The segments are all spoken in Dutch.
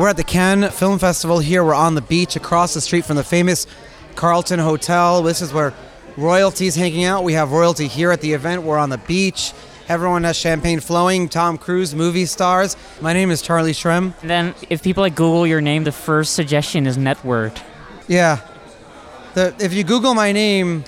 We're at the Cannes Film Festival here. We're on the beach across the street from the famous Carlton Hotel. This is where royalty's hanging out. We have royalty here at the event. We're on the beach. Everyone has champagne flowing. Tom Cruise, movie stars. My name is Charlie Shrem. And then if people like Google your name, the first suggestion is net word. Yeah. The, if you Google my name,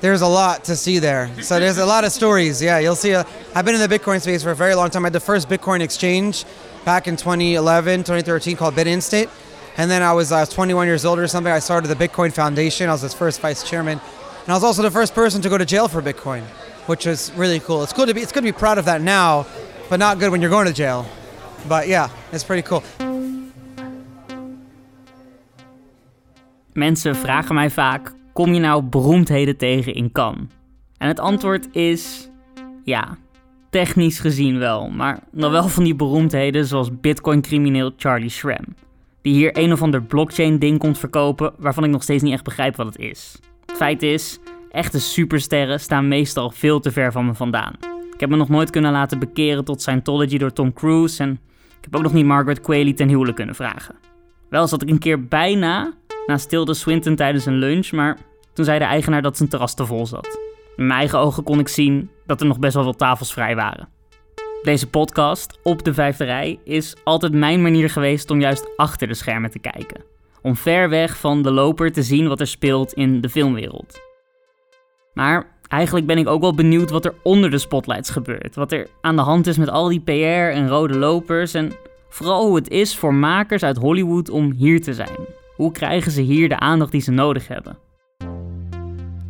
there's a lot to see there. So there's a lot of stories. Yeah, you'll see. A, I've been in the Bitcoin space for a very long time. I had the first Bitcoin exchange back in 2011, 2013 called BitInstate. And then I was, I was 21 years old or something. I started the Bitcoin Foundation. I was its first vice chairman. And I was also the first person to go to jail for Bitcoin, which was really cool. It's cool to be, it's good to be proud of that now, but not good when you're going to jail. But yeah, it's pretty cool. Mensen vragen mij vaak: kom je nou beroemdheden tegen in Cannes? En het antwoord is ja, technisch gezien wel, maar nog wel van die beroemdheden zoals Bitcoin-crimineel Charlie Schramm, die hier een of ander blockchain-ding komt verkopen waarvan ik nog steeds niet echt begrijp wat het is. Het feit is, echte supersterren staan meestal veel te ver van me vandaan. Ik heb me nog nooit kunnen laten bekeren tot Scientology door Tom Cruise en ik heb ook nog niet Margaret Qualley ten huwelijk kunnen vragen. Wel zat ik een keer bijna naast Tilda Swinton tijdens een lunch, maar toen zei de eigenaar dat zijn terras te vol zat. In mijn eigen ogen kon ik zien dat er nog best wel wat tafels vrij waren. Deze podcast, Op de Vijfde Rij, is altijd mijn manier geweest om juist achter de schermen te kijken. Om ver weg van de loper te zien wat er speelt in de filmwereld. Maar eigenlijk ben ik ook wel benieuwd wat er onder de spotlights gebeurt. Wat er aan de hand is met al die PR en rode lopers. En vooral hoe het is voor makers uit Hollywood om hier te zijn. Hoe krijgen ze hier de aandacht die ze nodig hebben?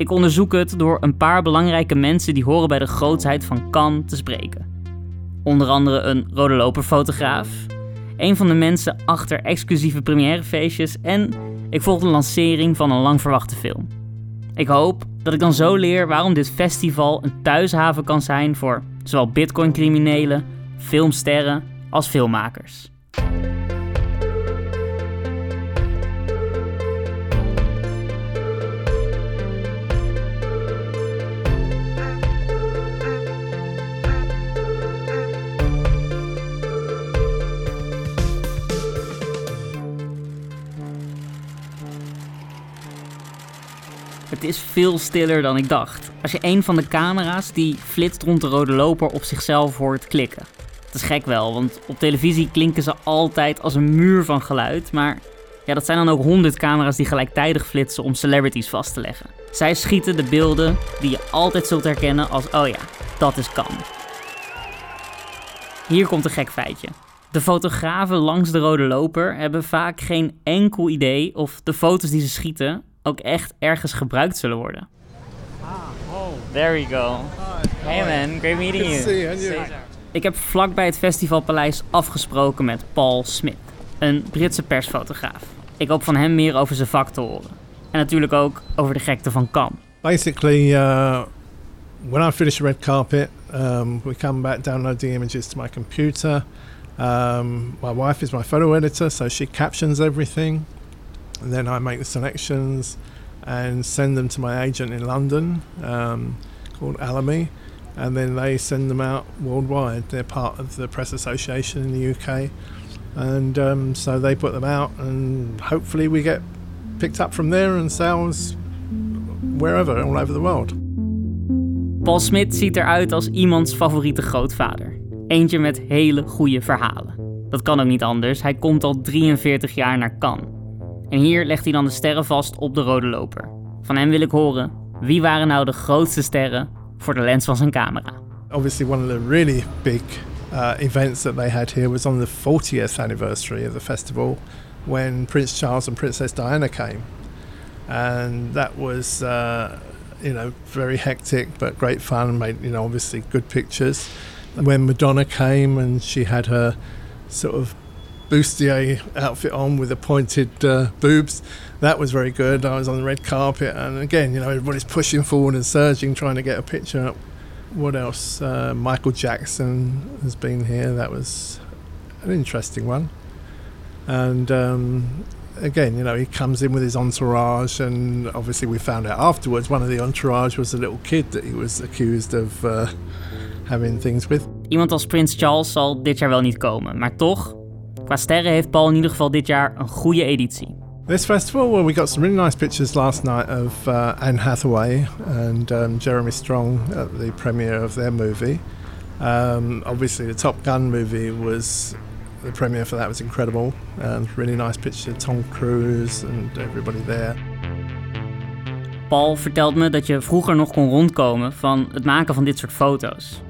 Ik onderzoek het door een paar belangrijke mensen die horen bij de grootsheid van Cannes te spreken. Onder andere een rode loperfotograaf, een van de mensen achter exclusieve premièrefeestjes en ik volg de lancering van een lang verwachte film. Ik hoop dat ik dan zo leer waarom dit festival een thuishaven kan zijn voor zowel bitcoin-criminelen, filmsterren als filmmakers. Is veel stiller dan ik dacht. Als je een van de camera's die flitst rond de rode loper op zichzelf hoort klikken. Dat is gek wel, want op televisie klinken ze altijd als een muur van geluid. Maar ja, dat zijn dan ook honderd camera's die gelijktijdig flitsen om celebrities vast te leggen. Zij schieten de beelden die je altijd zult herkennen als: oh ja, dat is kan. Hier komt een gek feitje. De fotografen langs de rode loper hebben vaak geen enkel idee of de foto's die ze schieten ook echt ergens gebruikt zullen worden. Ah, oh, there we go. Hey man, great meeting you. Ik heb vlakbij het festivalpaleis afgesproken met Paul Smith, een Britse persfotograaf. Ik hoop van hem meer over zijn vak te horen. En natuurlijk ook over de gekte van Kam. Basically, uh, when I finish the red carpet, um, we come back, download the images to my computer. Um, my wife is my photo editor, so she captions everything. And then I make the selections and send them to my agent in London um, called Alamy. And then they send them out worldwide. They're part of the Press Association in the UK. And um, so they put them out, and hopefully we get picked up from there and sales wherever, all over the world. Paul Smit ziet eruit als iemands favoriete grootvader. Eentje met hele goede verhalen. Dat kan ook niet anders, hij komt al 43 jaar naar Cannes. En hier legt hij dan de sterren vast op de rode loper. Van hem wil ik horen, wie waren nou de grootste sterren voor de lens van zijn camera? Obviously one of the really big uh, events that they had here was on the 40th anniversary of the festival when Prince Charles and Princess Diana came. And that was uh, you know, very hectic but great fun, made, you know, obviously good pictures. When Madonna came and she had her sort of bustier outfit on with the pointed uh, boobs. That was very good. I was on the red carpet, and again, you know, everybody's pushing forward and surging, trying to get a picture up. What else? Uh, Michael Jackson has been here. That was an interesting one. And um, again, you know, he comes in with his entourage, and obviously, we found out afterwards one of the entourage was a little kid that he was accused of uh, having things with. Iemand als Prins Charles zal dit jaar wel niet komen, maar toch Qua sterren heeft Paul in ieder geval dit jaar een goede editie. This festival, well, we got some really nice pictures last night of uh, Anne Hathaway and um, Jeremy Strong at the premiere of their movie. Um, obviously, the Top Gun movie was the premiere for that was incredible. and really nice picture of Tom Cruise and everybody there. Paul vertelt me dat je vroeger nog kon rondkomen van het maken van dit soort foto's.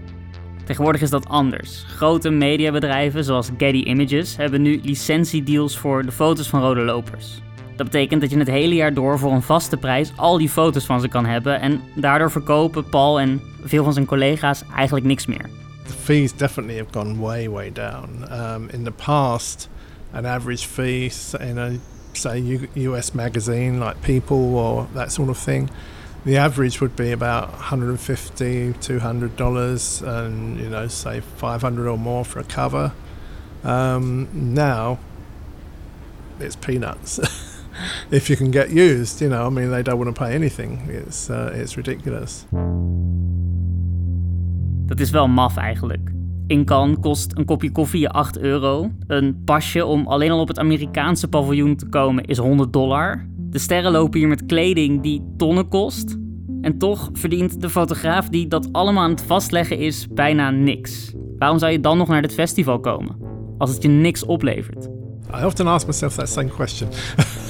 Tegenwoordig is dat anders. Grote mediabedrijven zoals Getty Images hebben nu licentiedeals voor de foto's van rode lopers. Dat betekent dat je het hele jaar door voor een vaste prijs al die foto's van ze kan hebben en daardoor verkopen Paul en veel van zijn collega's eigenlijk niks meer. The fees definitely have gone way way down. Um, in the past, an average fee in a say US magazine like People or that sort of thing the average would be about 150 200 dollars and you know say 500 or more for a cover um, now it's peanuts if you can get used you know i mean they don't want to pay anything it's uh, it's ridiculous dat is wel maf eigenlijk in Cannes kost een kopje koffie je 8 euro. Een pasje om alleen al op het Amerikaanse paviljoen te komen is 100 dollar. De sterren lopen hier met kleding die tonnen kost. En toch verdient de fotograaf die dat allemaal aan het vastleggen is bijna niks. Waarom zou je dan nog naar dit festival komen? Als het je niks oplevert. I often ask myself that same question.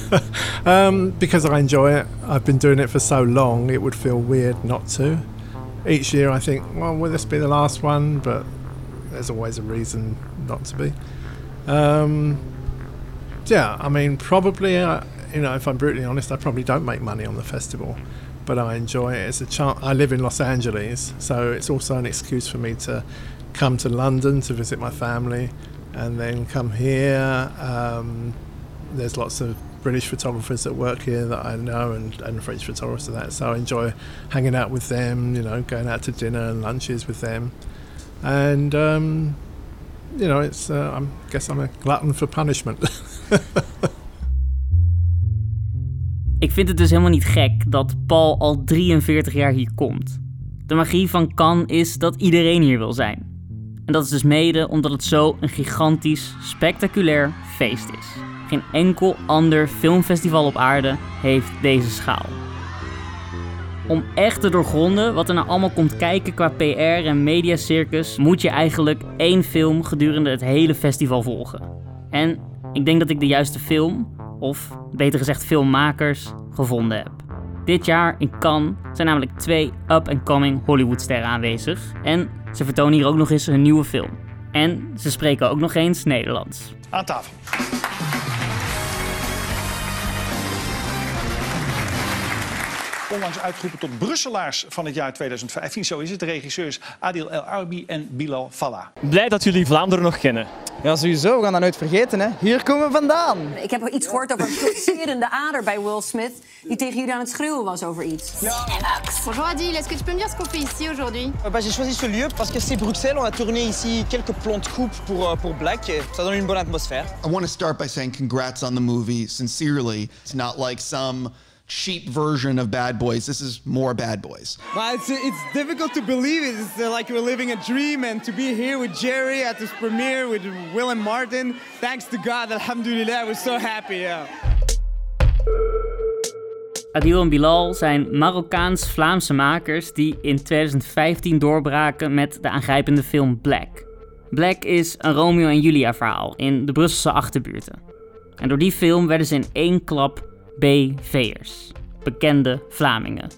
um, because I enjoy it. I've been doing it for so long, it would feel weird not to. Each year I think, well, will this be the last one? But there's always a reason not to be. Um, yeah, I mean, probably, uh, you know, if I'm brutally honest, I probably don't make money on the festival, but I enjoy it. It's a chance. I live in Los Angeles, so it's also an excuse for me to come to London to visit my family, and then come here. Um, there's lots of British photographers that work here that I know, and, and French photographers and that. So I enjoy hanging out with them. You know, going out to dinner and lunches with them. And um, you know, it's uh, I guess I'm a glutton for punishment. Ik vind het dus helemaal niet gek dat Paul al 43 jaar hier komt. De magie van Cannes is dat iedereen hier wil zijn. En dat is dus mede omdat het zo een gigantisch, spectaculair feest is. Geen enkel ander filmfestival op aarde heeft deze schaal om echt te doorgronden wat er nou allemaal komt kijken qua PR en mediacircus, moet je eigenlijk één film gedurende het hele festival volgen. En ik denk dat ik de juiste film, of beter gezegd filmmakers, gevonden heb. Dit jaar in Cannes zijn namelijk twee up-and-coming Hollywoodsterren aanwezig. En ze vertonen hier ook nog eens hun nieuwe film. En ze spreken ook nog eens Nederlands. Aan tafel. Onlangs uitgeroepen tot Brusselaars van het jaar 2015. Zo is het. De regisseurs Adil El Arbi en Bilal Fallah. Blij dat jullie Vlaanderen nog kennen. Ja, sowieso. We gaan dat nooit vergeten. Hè. Hier komen we vandaan. Ik heb iets gehoord over een pulserende ader bij Will Smith... die tegen jullie aan het schreeuwen was over iets. Ja. Bonjour Adil, est-ce que tu peux me dire ce qu'on fait ici aujourd'hui bah, J'ai choisi ce lieu parce que c'est Bruxelles. On a tourné ici quelques plans de coupe pour, euh, pour Black. Ça donne une bonne atmosphère. I want to start by saying congrats on the movie, sincerely. It's not like some cheap version of Bad Boys. This is more Bad Boys. Well, it's, it's difficult to believe it. It's uh, like we're living a dream, and to be here with Jerry at this premiere with Will and Martin, thanks to God, alhamdulillah, we're so happy. Yeah. Adil en Bilal zijn Marokkaans-Vlaamse makers die in 2015 doorbraken met de aangrijpende film Black. Black is een Romeo en Julia verhaal in de Brusselse achterbuurten. En door die film werden ze in één klap BV'ers, bekende Vlamingen.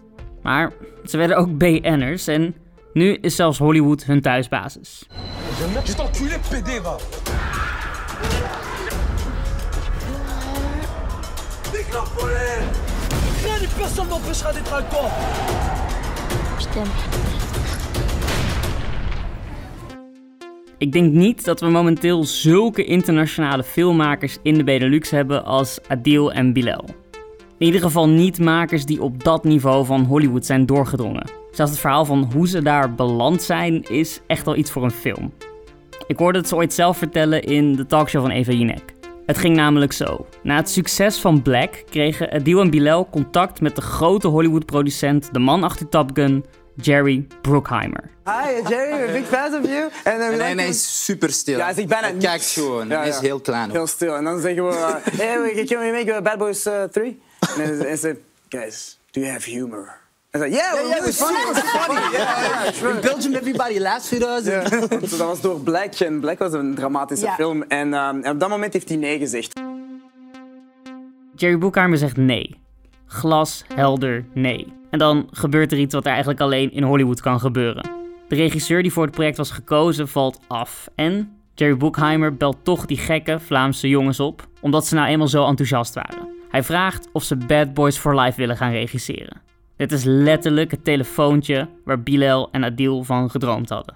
Maar ze werden ook BN'ers en nu is zelfs Hollywood hun thuisbasis. Ik denk niet dat we momenteel zulke internationale filmmakers in de Benelux hebben als Adil en Bilal. In ieder geval niet makers die op dat niveau van Hollywood zijn doorgedrongen. Zelfs het verhaal van hoe ze daar beland zijn is echt wel iets voor een film. Ik hoorde het ze ooit zelf vertellen in de talkshow van Eva Jinek. Het ging namelijk zo. Na het succes van Black kregen Adil en Bilal contact met de grote Hollywood-producent, de man achter Top Gun, Jerry Bruckheimer. Hi Jerry, we're big fans of you. En, en hij is super stil. Ja, hij zegt bijna hij kijkt gewoon. Ja, hij is ja. heel klein. Heel stil. En dan zeggen we, uh, hey, can we make Bad Boys uh, 3? En hij zegt, guys, do you have humor? Hij zei, yeah, yeah, yeah, it's funny, funny. Yeah, yeah, In Belgium, everybody laughs with us. Ja, dat was door Black en Black was een dramatische Ja. film. En, um, en op dat moment heeft hij nee gezegd. Jerry Bruckheimer zegt nee. Glashelder nee. En dan gebeurt er iets wat er eigenlijk alleen in Hollywood kan gebeuren. De regisseur die voor het project was gekozen valt af. En Jerry Bruckheimer belt toch die gekke Vlaamse jongens op, omdat ze nou eenmaal zo enthousiast waren. Hij vraagt of ze Bad Boys for Life willen gaan regisseren. Dit is letterlijk het telefoontje waar Bilal en Adil van gedroomd hadden.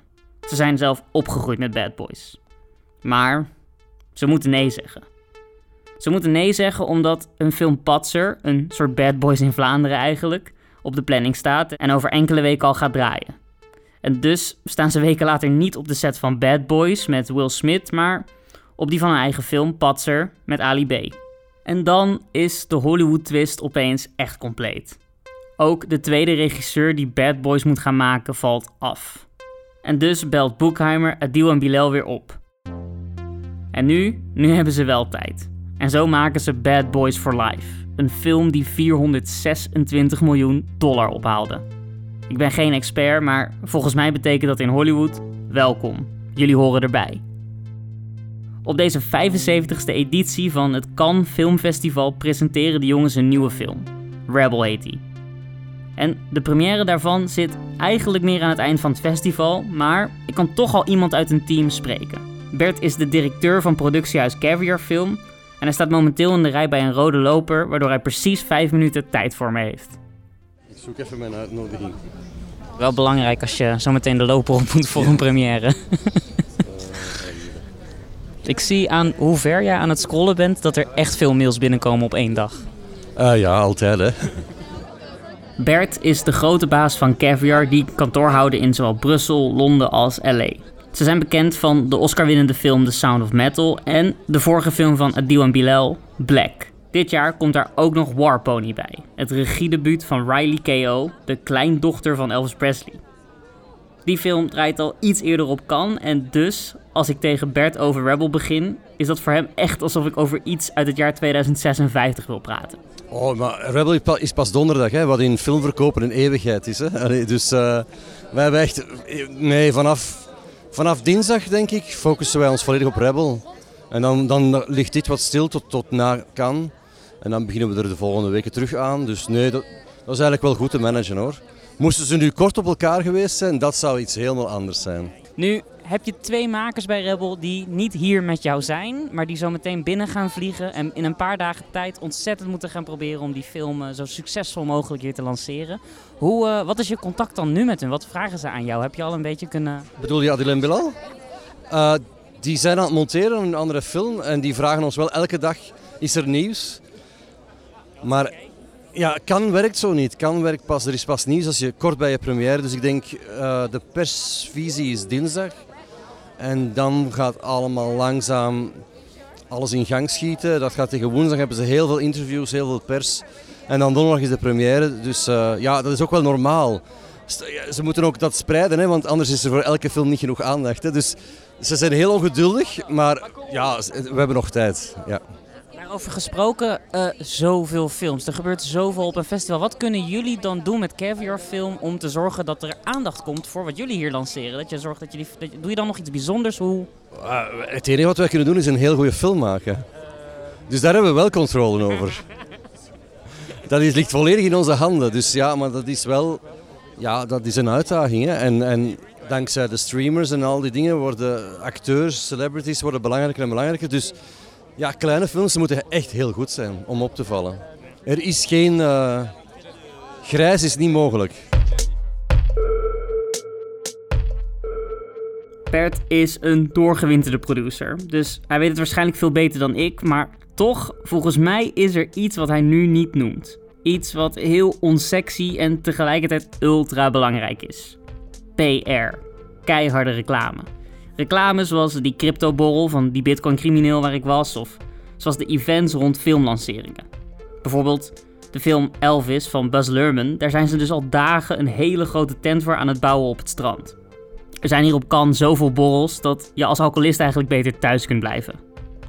Ze zijn zelf opgegroeid met Bad Boys. Maar ze moeten nee zeggen. Ze moeten nee zeggen omdat een film Patser, een soort Bad Boys in Vlaanderen eigenlijk, op de planning staat en over enkele weken al gaat draaien. En dus staan ze weken later niet op de set van Bad Boys met Will Smith, maar op die van een eigen film Patser met Ali B. En dan is de Hollywood twist opeens echt compleet. Ook de tweede regisseur die Bad Boys moet gaan maken valt af. En dus belt Boekheimer Adil en Bilal weer op. En nu, nu hebben ze wel tijd. En zo maken ze Bad Boys for Life. Een film die 426 miljoen dollar ophaalde. Ik ben geen expert, maar volgens mij betekent dat in Hollywood welkom. Jullie horen erbij. Op deze 75ste editie van het Cannes Filmfestival presenteren de jongens een nieuwe film. Rebel heet die. En de première daarvan zit eigenlijk meer aan het eind van het festival, maar ik kan toch al iemand uit een team spreken. Bert is de directeur van productiehuis Caviar Film en hij staat momenteel in de rij bij een rode loper, waardoor hij precies 5 minuten tijd voor me heeft. Ik zoek even mijn uitnodiging. Wel belangrijk als je zometeen de loper op moet voor een première. ik zie aan hoe ver jij aan het scrollen bent dat er echt veel mails binnenkomen op één dag. Ah ja, altijd hè. Bert is de grote baas van Caviar die kantoor houden in zowel Brussel, Londen als LA. Ze zijn bekend van de Oscar-winnende film The Sound of Metal en de vorige film van Adil en Bilal, Black. Dit jaar komt daar ook nog Warpony bij, het regiedebuut van Riley Keough, de kleindochter van Elvis Presley. Die film draait al iets eerder op Cannes en dus, als ik tegen Bert over Rebel begin, is dat voor hem echt alsof ik over iets uit het jaar 2056 wil praten. Oh, maar Rebel is pa- is pas donderdag, hè, wat in filmverkopen een eeuwigheid is. Hè. Allee, dus eh, wij hebben echt... Nee, vanaf, vanaf dinsdag, denk ik, focussen wij ons volledig op Rebel. En dan, dan ligt dit wat stil tot, tot na kan. En dan beginnen we er de volgende weken terug aan. Dus nee, dat, dat is eigenlijk wel goed te managen hoor. Moesten ze nu kort op elkaar geweest zijn, dat zou iets helemaal anders zijn. Nu heb je twee makers bij Rebel die niet hier met jou zijn, maar die zo meteen binnen gaan vliegen en in een paar dagen tijd ontzettend moeten gaan proberen om die film eh, zo succesvol mogelijk hier te lanceren. Hoe, eh, wat is je contact dan nu met hen? Wat vragen ze aan jou? Heb je al een beetje kunnen... Bedoel je Adil en Bilal? Eh, die zijn aan het monteren een andere film en die vragen ons wel elke dag, is er nieuws? Maar ja, kan werkt zo niet. Kan werkt pas, er is pas nieuws als je kort bij je première. Dus ik denk, de persvisie is dinsdag. En dan gaat allemaal langzaam alles in gang schieten. Dat gaat tegen woensdag, hebben ze heel veel interviews, heel veel pers. En dan donderdag is de première. Dus eh, ja, dat is ook wel normaal. Ze moeten ook dat spreiden, hè, want anders is er voor elke film niet genoeg aandacht. Hè. Dus ze zijn heel ongeduldig, maar ja, we hebben nog tijd. Ja. Daarover gesproken, eh, zoveel films. Er gebeurt zoveel op een festival. Wat kunnen jullie dan doen met Caviar Film om te zorgen dat er aandacht komt voor wat jullie hier lanceren? Dat je zorgt dat jullie... Dat je- doe je dan nog iets bijzonders? Hoe... Ah, Het enige wat wij kunnen doen is een heel goede film maken. Dus daar hebben we wel controle over. Dat is, ligt volledig in onze handen. Dus ja, maar dat is wel ja, dat is een uitdaging. Hè. En, en dankzij de streamers en al die dingen worden acteurs, celebrities worden belangrijker en belangrijker. Dus ja, kleine films moeten echt heel goed zijn om op te vallen. Er is geen... eh, grijs is niet mogelijk. Bert is een doorgewinterde producer. Dus hij weet het waarschijnlijk veel beter dan ik. Maar toch, volgens mij is er iets wat hij nu niet noemt. Iets wat heel onsexy en tegelijkertijd ultra belangrijk is. PR. Keiharde reclame. Reclame zoals die cryptoborrel van die bitcoin crimineel waar ik was. Of zoals de events rond filmlanceringen. Bijvoorbeeld De film Elvis van Buzz Lerman, daar zijn ze dus al dagen een hele grote tent voor aan het bouwen op het strand. Er zijn hier op Cannes zoveel borrels dat je als alcoholist eigenlijk beter thuis kunt blijven.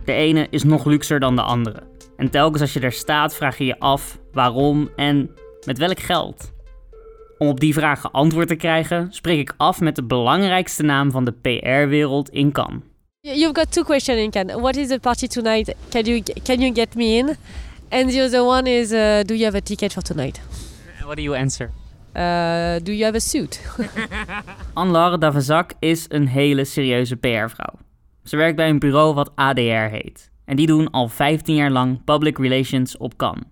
De ene is nog luxer dan de andere. En telkens als je er staat vraag je je af waarom en met welk geld. Om op die vragen antwoord te krijgen, spreek ik af met de belangrijkste naam van de PR-wereld in Cannes. You've got two questions in Cannes. What is the party tonight? Can you can you get me in? And the other one is, uh, do you have a ticket for tonight? What do you answer? Uh, do you have a suit? Anne-Laure Davezac is een hele serieuze PR-vrouw. Ze werkt bij een bureau wat ADR heet. En die doen al 15 jaar lang public relations op Cannes.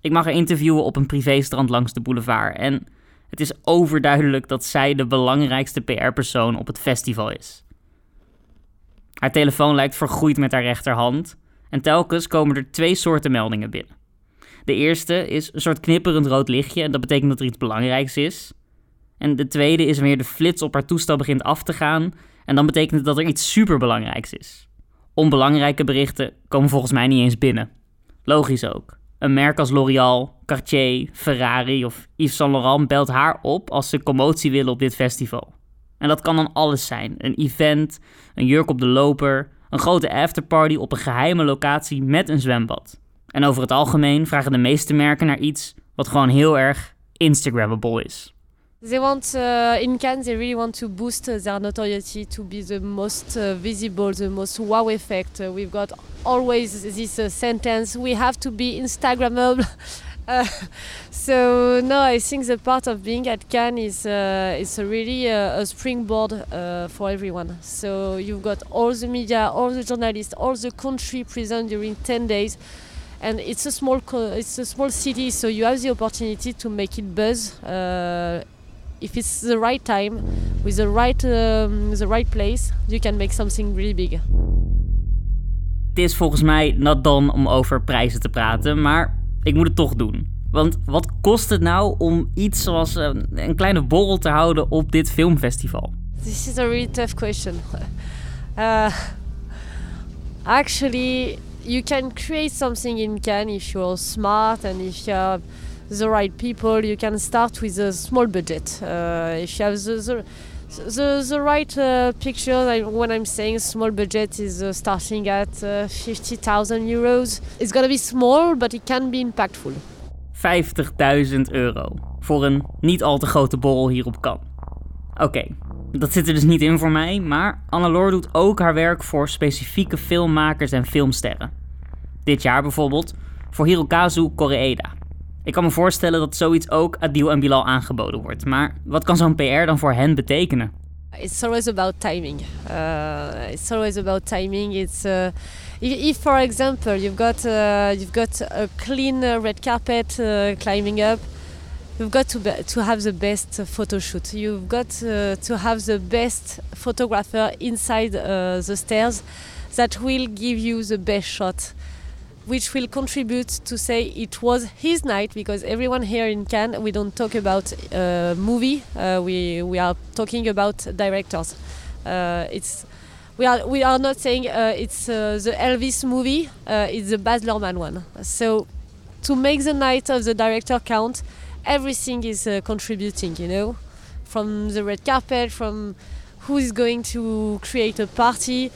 Ik mag haar interviewen op een privéstrand langs de boulevard. En het is overduidelijk dat zij de belangrijkste PR-persoon op het festival is. Haar telefoon lijkt vergroeid met haar rechterhand. En telkens komen er twee soorten meldingen binnen. De eerste is een soort knipperend rood lichtje en dat betekent dat er iets belangrijks is. En de tweede is wanneer de flits op haar toestel begint af te gaan en dan betekent het dat er iets superbelangrijks is. Onbelangrijke berichten komen volgens mij niet eens binnen. Logisch ook. Een merk als L'Oréal, Cartier, Ferrari of Yves Saint Laurent belt haar op als ze commotie willen op dit festival. En dat kan dan alles zijn: een event, een jurk op de loper, een grote afterparty op een geheime locatie met een zwembad. En over het algemeen vragen de meeste merken naar iets wat gewoon heel erg Instagrammable is. They want uh, in Cannes. They really want to boost uh, their notoriety to be the most uh, visible, the most wow effect. Uh, we've got always this uh, sentence: "We have to be Instagrammable." Uh, so no, I think the part of being at Cannes is is really a springboard for everyone. So you've got all the media, all the journalists, all the country present during ten days, and it's a small it's a small city, so you have the opportunity to make it buzz. If it's the right time, with the right um, the right place, you can make something really big. Het is volgens mij not dan om over prijzen te praten, maar ik moet het toch doen. Want wat kost het nou om iets zoals een, een kleine borrel te houden op dit filmfestival? This is a really tough question. Uh, actually, you can create something in Cannes if you're smart and if you have the right people. You can start with a small budget. Uh, if you have the, the the, right uh, picture, like when I'm saying small budget is uh, starting at uh, 50,000 euros. It's gonna be small, but it can be impactful. 50.000 euro voor een niet al te grote borrel hier op Cannes. Oké, dat zit er dus niet in voor mij, maar Annalore doet ook haar werk voor specifieke filmmakers en filmsterren. Dit jaar bijvoorbeeld voor Hirokazu Koreeda. Ik kan me voorstellen dat zoiets ook Adil en Bilal aangeboden wordt, maar wat kan zo'n PR dan voor hen betekenen? It's always about timing. Uh, it's always about timing. It's uh, if, for example, you've got uh, you've got a clean uh, red carpet climbing up. You've got to to have the best photo shoot. You've got to have the best photographer inside the stairs that will give you the best shot which will contribute to say it was his night because everyone here in Cannes we don't talk about uh, movie uh, we we are talking about directors. Uh, it's we are we are not saying uh, it's uh, the Elvis movie uh, it's the Baz Luhrmann one. So to make the night of the director count everything is contributing you know? From the red carpet from who is going to create a party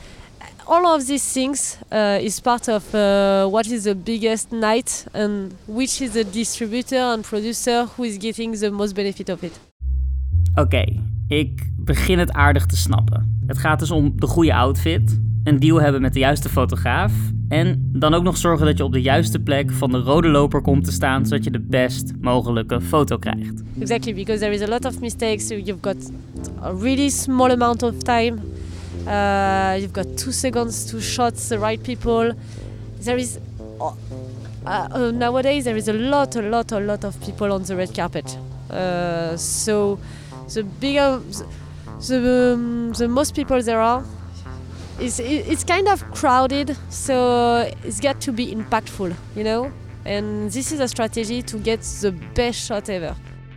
all of these things uh, is part of uh, what is the biggest night and which is the distributor and producer who is getting the most benefit of it. Oké, ik begin het aardig te snappen. Het gaat dus om de goede outfit, een deal hebben met de juiste fotograaf en dan ook nog zorgen dat je op de juiste plek van de rode loper komt te staan zodat je de best mogelijke foto krijgt. Exactly, because there is a lot of mistakes. So you've got a really small amount of time. Uh, you've got two seconds to shot the right people. There is uh, uh, nowadays there is a lot, a lot, a lot of people on the red carpet. Uh, so the bigger, the, um, the most people there are, it's, it's kind of crowded. So it's got to be impactful, you know. And this is a strategy to get the best shot ever.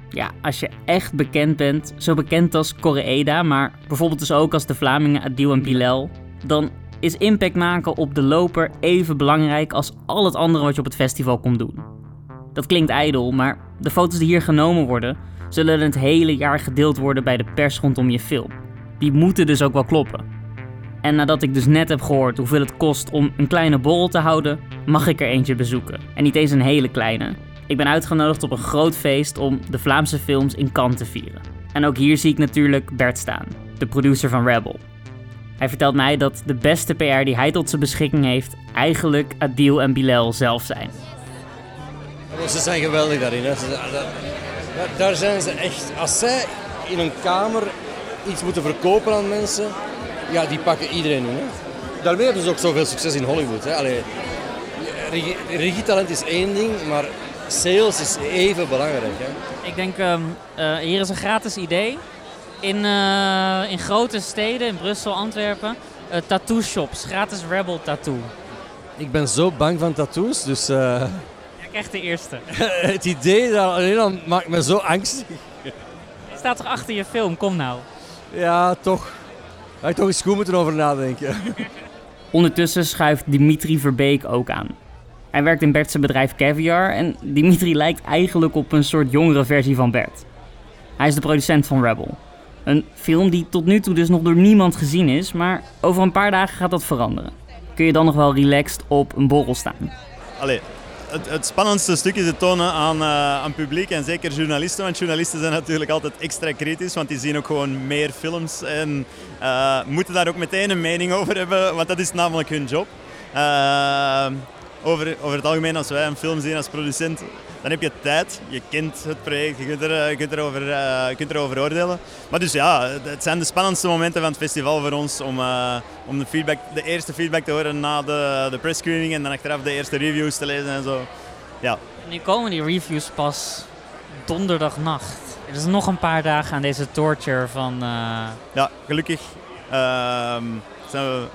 Ja, als je echt bekend bent, zo bekend als Koreeda, maar bijvoorbeeld dus ook als de Vlamingen Adil en Bilal, dan is impact maken op de loper even belangrijk als al het andere wat je op het festival komt doen. Dat klinkt ijdel, maar de foto's die hier genomen worden, zullen het hele jaar gedeeld worden bij de pers rondom je film. Die moeten dus ook wel kloppen. En nadat ik dus net heb gehoord hoeveel het kost om een kleine borrel te houden, mag ik er eentje bezoeken. En niet eens een hele kleine. Ik ben uitgenodigd op een groot feest om de Vlaamse films in Cannes te vieren. En ook hier zie ik natuurlijk Bert staan, de producer van Rebel. Hij vertelt mij dat de beste PR die hij tot zijn beschikking heeft, eigenlijk Adil en Bilal zelf zijn. Ze zijn geweldig daarin. Hè. Daar zijn ze echt. Als zij in een kamer iets moeten verkopen aan mensen, ja, die pakken iedereen in. Daarmee hebben ze ook zoveel succes in Hollywood. Hè. Is één ding, maar sales is even belangrijk. Hè. Ik denk, ehm, eh, hier is een gratis idee. In, eh, in grote steden, in Brussel, Antwerpen, eh, tattoo shops. Gratis Rebel tattoo. Ik ben zo bang van tattoos, dus eh, Jij krijgt de eerste. het idee daar alleen al maakt me zo angstig. Je staat toch achter je film, kom nou. Ja, toch. Daar ik toch eens goed moeten over nadenken. Ondertussen schuift Dimitri Verbeek ook aan. Hij werkt in Bert's bedrijf Caviar en Dimitri lijkt eigenlijk op een soort jongere versie van Bert. Hij is de producent van Rebel. Een film die tot nu toe dus nog door niemand gezien is, maar over een paar dagen gaat dat veranderen. Kun je dan nog wel relaxed op een borrel staan. Allee, het, het spannendste stuk is het tonen aan, eh, aan publiek en zeker journalisten. Want journalisten zijn natuurlijk altijd extra kritisch, want die zien ook gewoon meer films en eh, moeten daar ook meteen een mening over hebben, want dat is namelijk hun job. Eh, over, over het algemeen, als wij een film zien als producent, dan heb je tijd. Je kent het project, je kunt, er, eh, je kunt, erover, je kunt erover oordelen. Maar dus ja, het zijn de spannendste momenten van het festival voor ons om, eh, om de, feedback, de eerste feedback te horen na de, de press screening en dan achteraf de eerste reviews te lezen en zo. Ja, Nu komen die reviews pas donderdagnacht. Er is nog een paar dagen aan deze torture van... ja gelukkig ehm, zijn we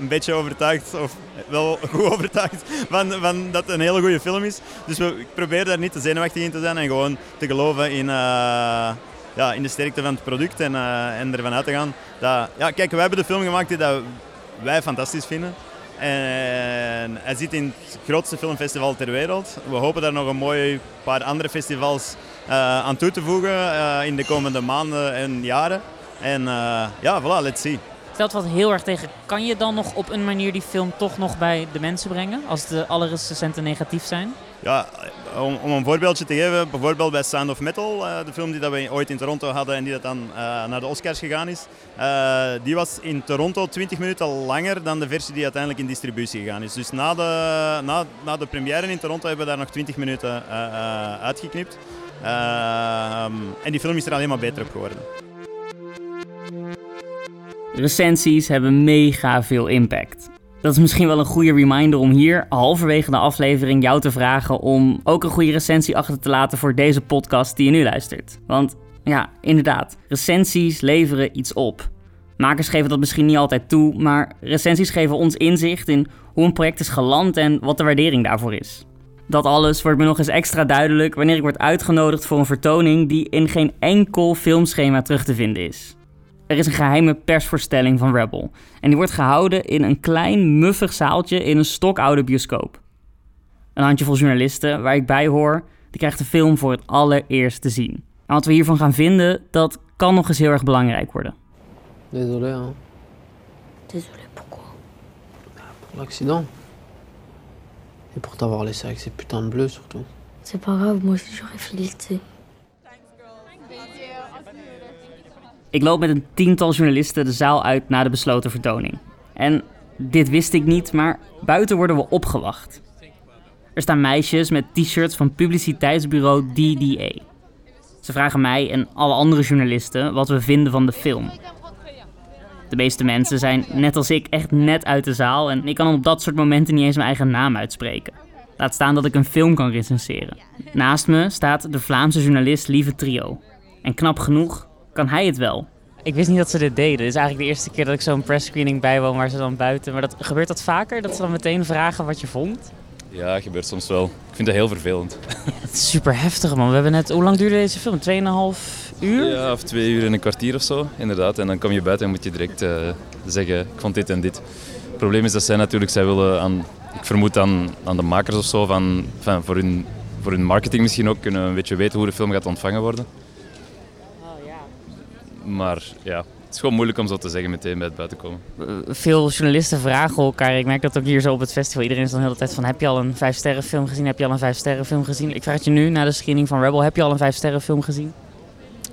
een beetje overtuigd, of wel goed overtuigd, van, van dat het een hele goede film is. Dus we, ik probeer daar niet te zenuwachtig in te zijn en gewoon te geloven in, eh, ja, in de sterkte van het product en, eh, en ervan uit te gaan. Dat, ja, kijk, wij hebben de film gemaakt die dat wij fantastisch vinden. En hij zit in het grootste filmfestival ter wereld. We hopen daar nog een mooi paar andere festivals eh, aan toe te voegen in de komende maanden en jaren. En ja, voilà, let's see. Stelt wat heel erg tegen. Kan je dan nog op een manier die film toch nog bij de mensen brengen? Als de alle recensenten negatief zijn? Ja, om, om een voorbeeldje te geven, bijvoorbeeld bij Sound of Metal, eh, de film die dat we ooit in Toronto hadden en die dat dan eh, naar de Oscars gegaan is. eh, die was in Toronto 20 minuten langer dan de versie die uiteindelijk in distributie gegaan is. Dus na de, na, na de première in Toronto hebben we daar nog 20 minuten uitgeknipt. Ehm, en die film is er alleen maar beter op geworden. Recensies hebben mega veel impact. Dat is misschien wel een goede reminder om hier halverwege de aflevering jou te vragen om ook een goede recensie achter te laten voor deze podcast die je nu luistert. Want ja, inderdaad, recensies leveren iets op. Makers geven dat misschien niet altijd toe, maar recensies geven ons inzicht in hoe een project is geland en wat de waardering daarvoor is. Dat alles wordt me nog eens extra duidelijk wanneer ik word uitgenodigd voor een vertoning die in geen enkel filmschema terug te vinden is. Er is een geheime persvoorstelling van Rebel. En die wordt gehouden in een klein, muffig zaaltje in een stokoude bioscoop. Een handjevol journalisten, waar ik bij hoor, die krijgt de film voor het allereerst te zien. En wat we hiervan gaan vinden, dat kan nog eens heel erg belangrijk worden. Désolé, hein. Désolé, pourquoi Pour l'accident. Et pour t'avoir laissé avec ces putains de bleus, surtout. C'est pas grave, moi aussi j'aurais filtré. Ik loop met een tiental journalisten de zaal uit na de besloten vertoning. En dit wist ik niet, maar buiten worden we opgewacht. Er staan meisjes met t-shirts van publiciteitsbureau DDA. Ze vragen mij en alle andere journalisten wat we vinden van de film. De meeste mensen zijn, net als ik, echt net uit de zaal en ik kan op dat soort momenten niet eens mijn eigen naam uitspreken. Laat staan dat ik een film kan recenseren. Naast me staat de Vlaamse journalist Lieve Trio. En knap genoeg kan hij het wel. Ik wist niet dat ze dit deden. Dit is eigenlijk de eerste keer dat ik zo'n pressscreening bijwoon waar ze dan buiten. Maar dat, gebeurt dat vaker? Dat ze dan meteen vragen wat je vond? Ja, gebeurt soms wel. Ik vind dat heel vervelend. Het is super heftig man. We hebben net, hoe lang duurde deze film? 2,5 uur? Ja, of twee uur en een kwartier of zo, inderdaad. En dan kom je buiten en moet je direct eh, zeggen, ik vond dit en dit. Het probleem is dat zij natuurlijk, zij willen aan, ik vermoed aan, aan de makers of zo, van, van voor hun voor hun marketing misschien ook kunnen een beetje weten hoe de film gaat ontvangen worden. Maar ja, het is gewoon moeilijk om zo te zeggen meteen bij het buitenkomen. Veel journalisten vragen elkaar. Ik merk dat ook hier zo op het festival. Iedereen is dan de hele tijd van: heb je al een vijf sterren film gezien? Heb je al een vijf sterren film gezien? Ik vraag het je nu na de screening van Rebel: heb je al een vijf sterren film gezien?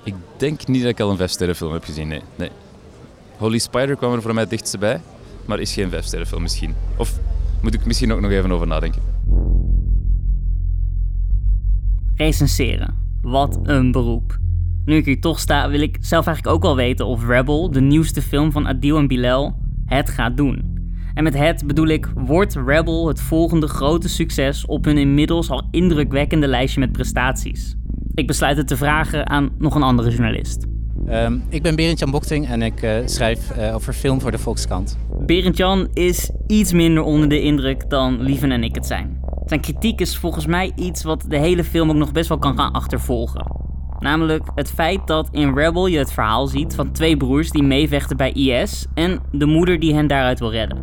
Ik denk niet dat ik al een vijf sterren film heb gezien, nee. nee. Holy Spider kwam er voor mij het dichtst bij, maar is geen vijf sterren film misschien. Of moet ik misschien ook nog even over nadenken. Recenseren. Wat een beroep. Nu ik hier toch sta, wil ik zelf eigenlijk ook wel weten of Rebel, de nieuwste film van Adil en Bilal, het gaat doen. En met het bedoel ik, wordt Rebel het volgende grote succes op hun inmiddels al indrukwekkende lijstje met prestaties? Ik besluit het te vragen aan nog een andere journalist. Um, ik ben Berend-Jan Bokting en ik uh, schrijf uh, over film voor de Volkskrant. Berend-Jan is iets minder onder de indruk dan Lieven en ik het zijn. Zijn kritiek is volgens mij iets wat de hele film ook nog best wel kan gaan achtervolgen. Namelijk het feit dat in Rebel je het verhaal ziet van twee broers die meevechten bij IS en de moeder die hen daaruit wil redden.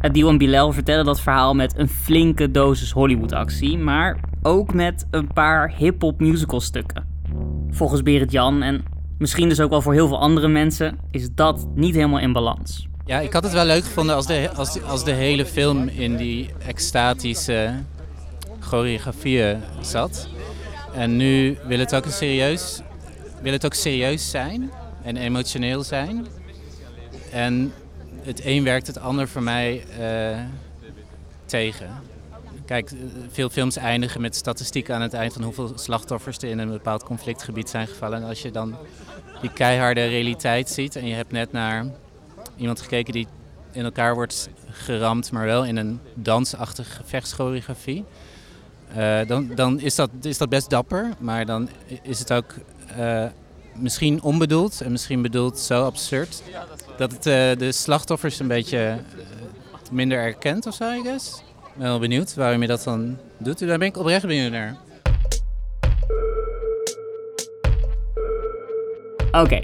Adil en Bilal vertellen dat verhaal met een flinke dosis Hollywood-actie, maar ook met een paar hip-hop musicalstukken. Volgens Berend Jan en misschien dus ook wel voor heel veel andere mensen is dat niet helemaal in balans. Ja, ik had het wel leuk gevonden als de, als, als de hele film in die extatische choreografieën zat. En nu wil het ook, serieus, wil het ook serieus zijn en emotioneel zijn. En het een werkt het ander voor mij uh, tegen. Kijk, veel films eindigen met statistieken aan het eind van hoeveel slachtoffers er in een bepaald conflictgebied zijn gevallen. En als je dan die keiharde realiteit ziet en je hebt net naar iemand gekeken die in elkaar wordt geramd, maar wel in een dansachtige gevechtschoreografie. Uh, dan dan is, dat, is dat best dapper, maar dan is het ook uh, misschien onbedoeld en misschien bedoeld zo absurd dat het uh, de slachtoffers een beetje minder erkent of zo, I guess. Ben wel benieuwd waarom je dat dan doet. Daar ben ik oprecht benieuwd naar. Oké,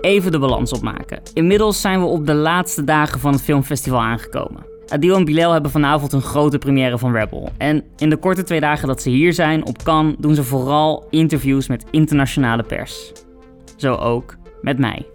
even de balans opmaken. Inmiddels zijn we op de laatste dagen van het filmfestival aangekomen. Adil en Bilal hebben vanavond een grote première van Rebel. En in de korte twee dagen dat ze hier zijn op Cannes doen ze vooral interviews met internationale pers. Zo ook met mij.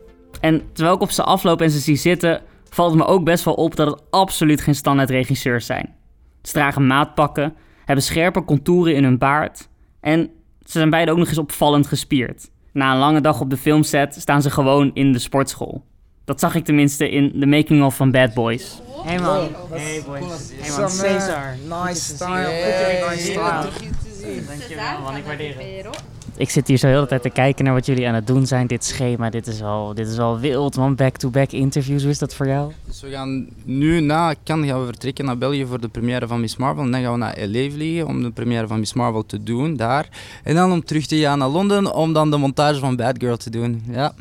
En terwijl ik op ze afloop en ze zie zitten, valt het me ook best wel op dat het absoluut geen standaard regisseurs zijn. Ze dragen maatpakken, hebben scherpe contouren in hun baard en ze zijn beide ook nog eens opvallend gespierd. Na een lange dag op de filmset staan ze gewoon in de sportschool. Dat zag ik tenminste in de making-of van Bad Boys. Hey man. Hey boys. Hey man, Cesar. Nice style. Nice style. Dankjewel man, ik waardeer het. Ik zit hier zo heel de tijd te kijken naar wat jullie aan het doen zijn. Dit schema, dit is al, dit is al wild man. Back-to-back interviews, hoe is dat voor jou? Dus we gaan nu na Cannes gaan we vertrekken naar België voor de première van Miss Marvel. En dan gaan we naar LA vliegen om de première van Miss Marvel te doen, daar. En dan om terug te gaan naar Londen om dan de montage van Bad Girl te doen. Ja.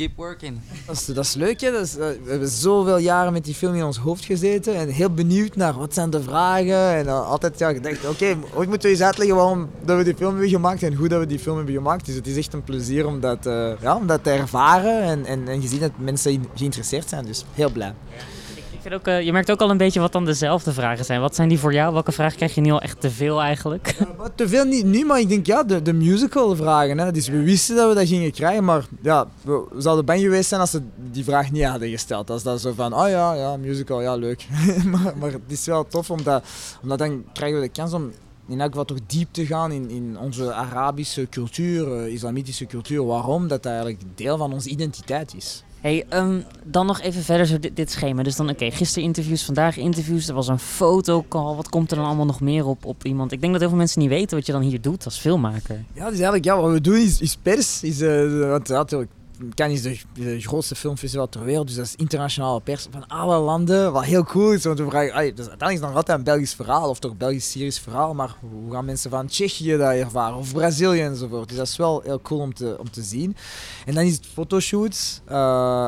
Keep working. Dat is, leuk, uh, we hebben zoveel jaren met die film in ons hoofd gezeten en heel benieuwd naar wat zijn de vragen. En uh, altijd ja, gedacht, oké, ooit moeten we eens uitleggen waarom dat we die film hebben gemaakt en hoe dat we die film hebben gemaakt. Dus het is echt een plezier om dat, uh, ja, om dat te ervaren en, en, en je ziet dat mensen geïnteresseerd zijn, dus heel blij. Ik vind ook, uh, je merkt ook al een beetje wat dan dezelfde vragen zijn. Wat zijn die voor jou? Welke vragen krijg je nu al echt te veel eigenlijk? Ja, te veel niet nu, maar ik denk ja, de, de musical vragen. Hè. Dus we wisten dat we dat gingen krijgen, maar ja, we zouden bang geweest zijn als ze die vraag niet hadden gesteld. Als dat zo van, oh ja, ja, musical, ja, leuk. maar, maar het is wel tof, omdat, omdat dan krijgen we de kans om in elk geval toch diep te gaan in, in onze Arabische cultuur, uh, islamitische cultuur. Waarom? Dat dat eigenlijk deel van onze identiteit is. Hey, um, dan nog even verder zo dit, dit schema. Dus dan, oké, okay, gisteren interviews, vandaag interviews. Er was een fotocall. Wat komt er dan allemaal nog meer op, op iemand? Ik denk dat heel veel mensen niet weten wat je dan hier doet als filmmaker. Ja, dus eigenlijk, ja, wat we doen is, is pers. Is, uh, want ja, natuurlijk, Cannes is de, grootste filmfestival ter wereld, dus dat is internationale pers van alle landen, wat heel cool is. Want we vragen, ay, dus uiteindelijk is nog altijd een Belgisch verhaal, of toch Belgisch-Syrisch verhaal, maar hoe gaan mensen van Tsjechië dat ervaren, of Brazilië enzovoort. Dus dat is wel heel cool om te, om te zien. En dan is het fotoshoots, uh,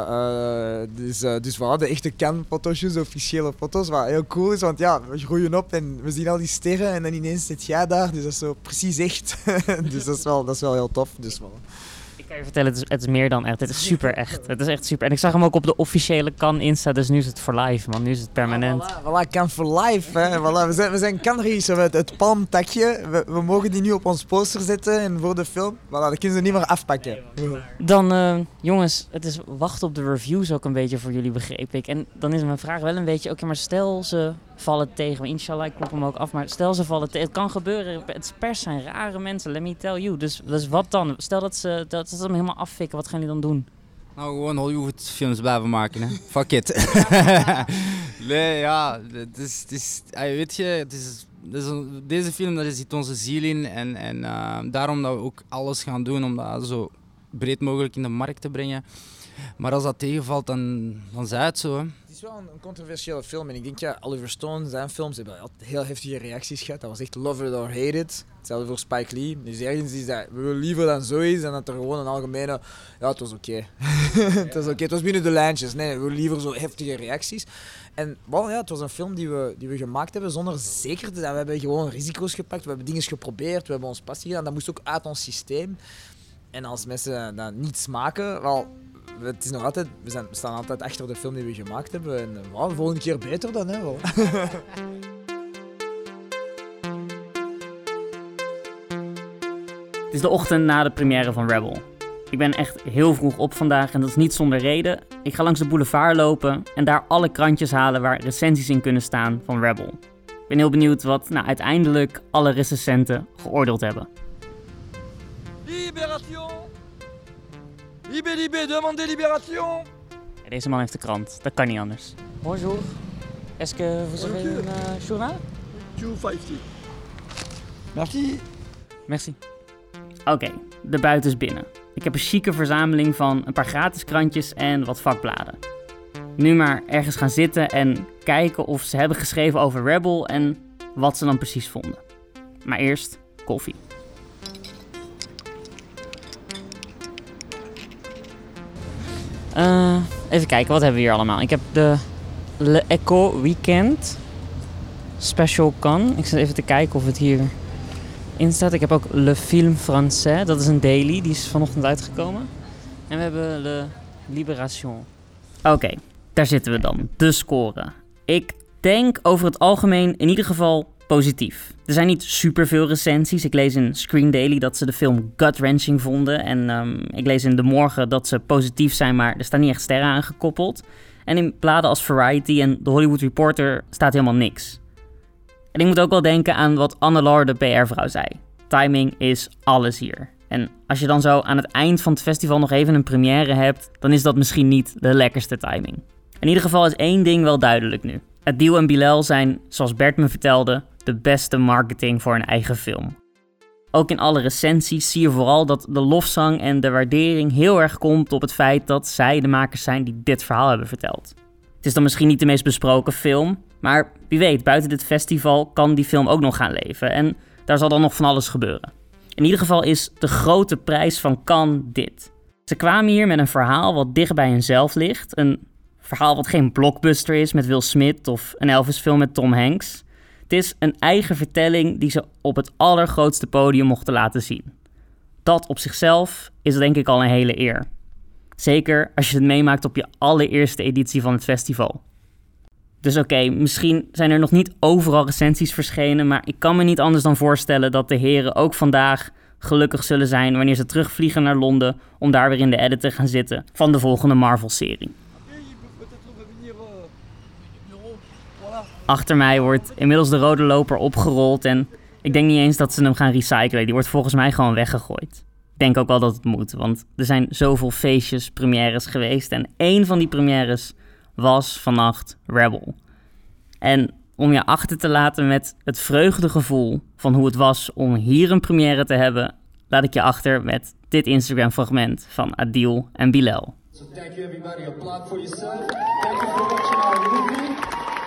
uh, dus, uh, dus voilà, de echte Cannes fotoshoots, de officiële foto's, wat heel cool is, want ja, we groeien op en we zien al die sterren en dan ineens zit jij daar, dus dat is zo precies echt. dus dat is wel, dat is wel heel tof. Dus voilà. Kan je vertellen, het is, het is meer dan echt. Het is super echt. Het is echt super. En ik zag hem ook op de officiële kan Insta, dus nu is het voor live, man. Nu is het permanent. Voilà, voilà, kan for life. Hè. Voilà, we zijn, we zijn Canregisseur met het palmtakje. We, we mogen die nu op ons poster zetten en voor de film. Voilà, dan kunnen ze niet meer afpakken. Dan, eh, jongens, het is wachten op de reviews ook een beetje voor jullie, begreep ik. En dan is mijn vraag wel een beetje, oké, maar stel ze vallen tegen. Maar inshallah, ik klop hem ook af. Maar stel ze vallen tegen. Het kan gebeuren. Het pers zijn rare mensen, let me tell you. Dus, dus wat dan? Stel dat ze, dat ze hem helemaal affikken, wat gaan jullie dan doen? Nou, gewoon Hollywood films blijven maken, hè. Fuck it. nee, ja, het is, het is, weet je, het is, is deze film, daar zit onze ziel in. En, en eh, daarom dat we ook alles gaan doen om dat zo breed mogelijk in de markt te brengen. Maar als dat tegenvalt, dan, dan zij het zo, hè. Is wel een, controversiële film. En ik denk, ja, Oliver Stone, zijn films hebben altijd heel heftige reacties gehad. Dat was echt love it or hate it. Hetzelfde voor Spike Lee. Dus ergens is dat, we willen liever dan zoiets dan dat er gewoon een algemene... Ja, het was oké. het was oké, het was binnen de lijntjes. Nee, we willen liever zo heftige reacties. En wel, ja, het was een film die we, die we gemaakt hebben zonder zeker te zijn. We hebben gewoon risico's gepakt, we hebben dingen geprobeerd, we hebben ons passie gedaan. Dat moest ook uit ons systeem. En als mensen dat niet smaken, wel, het is nog altijd, we, zijn, we staan altijd achter de film die we gemaakt hebben. En eh, wel, de volgende keer beter dan, hè. Wel. Het is de ochtend na de première van Rebel. Ik ben echt heel vroeg op vandaag en dat is niet zonder reden. Ik ga langs de boulevard lopen en daar alle krantjes halen waar recensies in kunnen staan van Rebel. Ik ben heel benieuwd wat nou, uiteindelijk alle recensenten geoordeeld hebben. Libération Libé, libé, demandez libération Ja, Deze man heeft de krant, dat kan niet anders. Bonjour. Est-ce que vous avez un uh, journal? 250. Merci. Merci. Oké, de buiten is binnen. Ik heb een chique verzameling van een paar gratis krantjes en wat vakbladen. Nu maar ergens gaan zitten en kijken of ze hebben geschreven over Rebel en wat ze dan precies vonden. Maar eerst koffie. Eh, even kijken, wat hebben we hier allemaal? Ik heb de Le Echo Weekend Special Can. Ik zit even te kijken of het hier in staat. Ik heb ook Le Film Français, dat is een daily, die is vanochtend uitgekomen. En we hebben Le Libération. Oké, daar zitten we dan. De score. Ik denk over het algemeen in ieder geval positief. Er zijn niet superveel recensies. Ik lees in Screen Daily dat ze de film gut-wrenching vonden. En ehm, ik lees in De Morgen dat ze positief zijn, maar er staan niet echt sterren aan gekoppeld. En in bladen als Variety en The Hollywood Reporter staat helemaal niks. En ik moet ook wel denken aan wat Anne de PR-vrouw zei. Timing is alles hier. En als je dan zo aan het eind van het festival nog even een première hebt, dan is dat misschien niet de lekkerste timing. In ieder geval is één ding wel duidelijk nu. Adil en Bilal zijn, zoals Bert me vertelde, de beste marketing voor een eigen film. Ook in alle recensies zie je vooral dat de lofzang en de waardering heel erg komt op het feit dat zij de makers zijn die dit verhaal hebben verteld. Het is dan misschien niet de meest besproken film, maar wie weet, buiten dit festival kan die film ook nog gaan leven en daar zal dan nog van alles gebeuren. In ieder geval is de grote prijs van Cannes dit. Ze kwamen hier met een verhaal wat dicht bij henzelf ligt, een verhaal wat geen blockbuster is met Will Smith of een Elvis-film met Tom Hanks. Het is een eigen vertelling die ze op het allergrootste podium mochten laten zien. Dat op zichzelf is denk ik al een hele eer. Zeker als je het meemaakt op je allereerste editie van het festival. Dus oké, misschien zijn er nog niet overal recensies verschenen, maar ik kan me niet anders dan voorstellen dat de heren ook vandaag gelukkig zullen zijn wanneer ze terugvliegen naar Londen om daar weer in de edit te gaan zitten van de volgende Marvel-serie. Achter mij wordt inmiddels de rode loper opgerold en ik denk niet eens dat ze hem gaan recyclen. Die wordt volgens mij gewoon weggegooid. Ik denk ook wel dat het moet, want er zijn zoveel feestjes, premières geweest. En één van die premières was vannacht Rebel. En om je achter te laten met het vreugdegevoel van hoe het was om hier een première te hebben, laat ik je achter met dit Instagram-fragment van Adil en Bilal. So thank you everybody. Applaud for yourself. Thank you for watching our.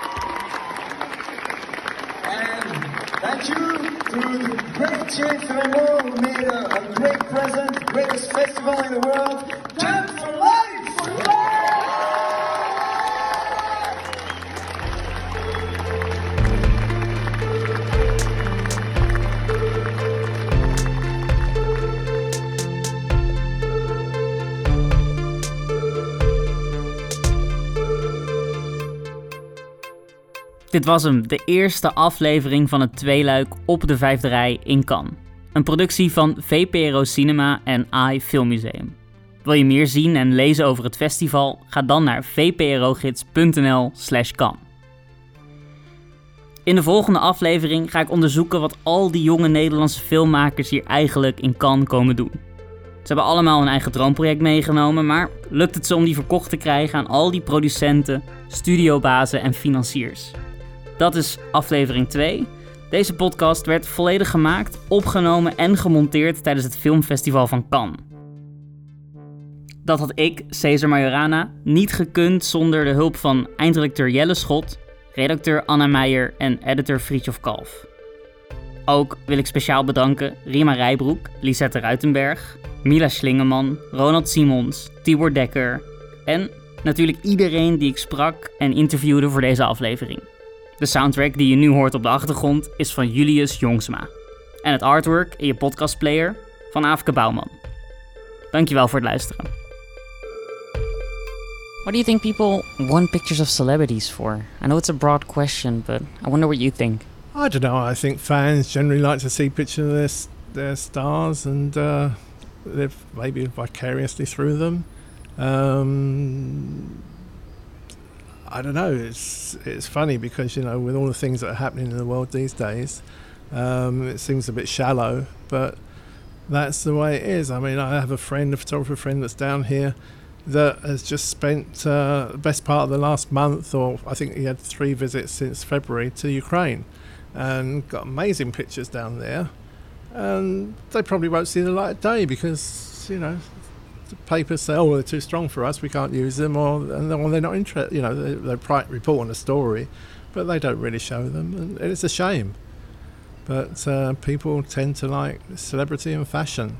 And thank you to the great James Raymond who made a, a great present, greatest festival in the world. Dance for life! Dit was hem, de eerste aflevering van het tweeluik op de vijfde rij in Cannes. Een productie van VPRO Cinema en AI Filmmuseum. Wil je meer zien en lezen over het festival? Ga dan naar vprogids.nl slash. In de volgende aflevering ga ik onderzoeken wat al die jonge Nederlandse filmmakers hier eigenlijk in Cannes komen doen. Ze hebben allemaal een eigen droomproject meegenomen, maar lukt het ze om die verkocht te krijgen aan al die producenten, studiobazen en financiers? Dat is aflevering 2. Deze podcast werd volledig gemaakt, opgenomen en gemonteerd tijdens het filmfestival van Cannes. Dat had ik, Cesar Majorana, niet gekund zonder de hulp van eindredacteur Jelle Schot, redacteur Anna Meijer en editor Friedjof Kalf. Ook wil ik speciaal bedanken Rima Rijbroek, Lisette Ruitenberg, Mila Slingeman, Ronald Simons, Tibor Dekker en natuurlijk iedereen die ik sprak en interviewde voor deze aflevering. De soundtrack die je nu hoort op de achtergrond is van Julius Jongsma. En het artwork in je podcastplayer van Aafke Bouwman. Dankjewel voor het luisteren. What do you think people want pictures of celebrities for? I know it's a broad question, but I wonder what you think. I don't know. I think fans generally like to see pictures of their, their stars and uh, live maybe vicariously through them. Um, I don't know. It's it's funny because you know with all the things that are happening in the world these days, um, it seems a bit shallow, but that's the way it is. I mean, I have a friend, a photographer friend that's down here that has just spent uh, the best part of the last month, or I think he had three visits since February to Ukraine, and got amazing pictures down there. And they probably won't see the light of day because you know papers say, "Oh, they're too strong for us. We can't use them," or and or they're not interested. You know, they, they pri- report on a story, but they don't really show them, and it's a shame. But uh, people tend to like celebrity and fashion.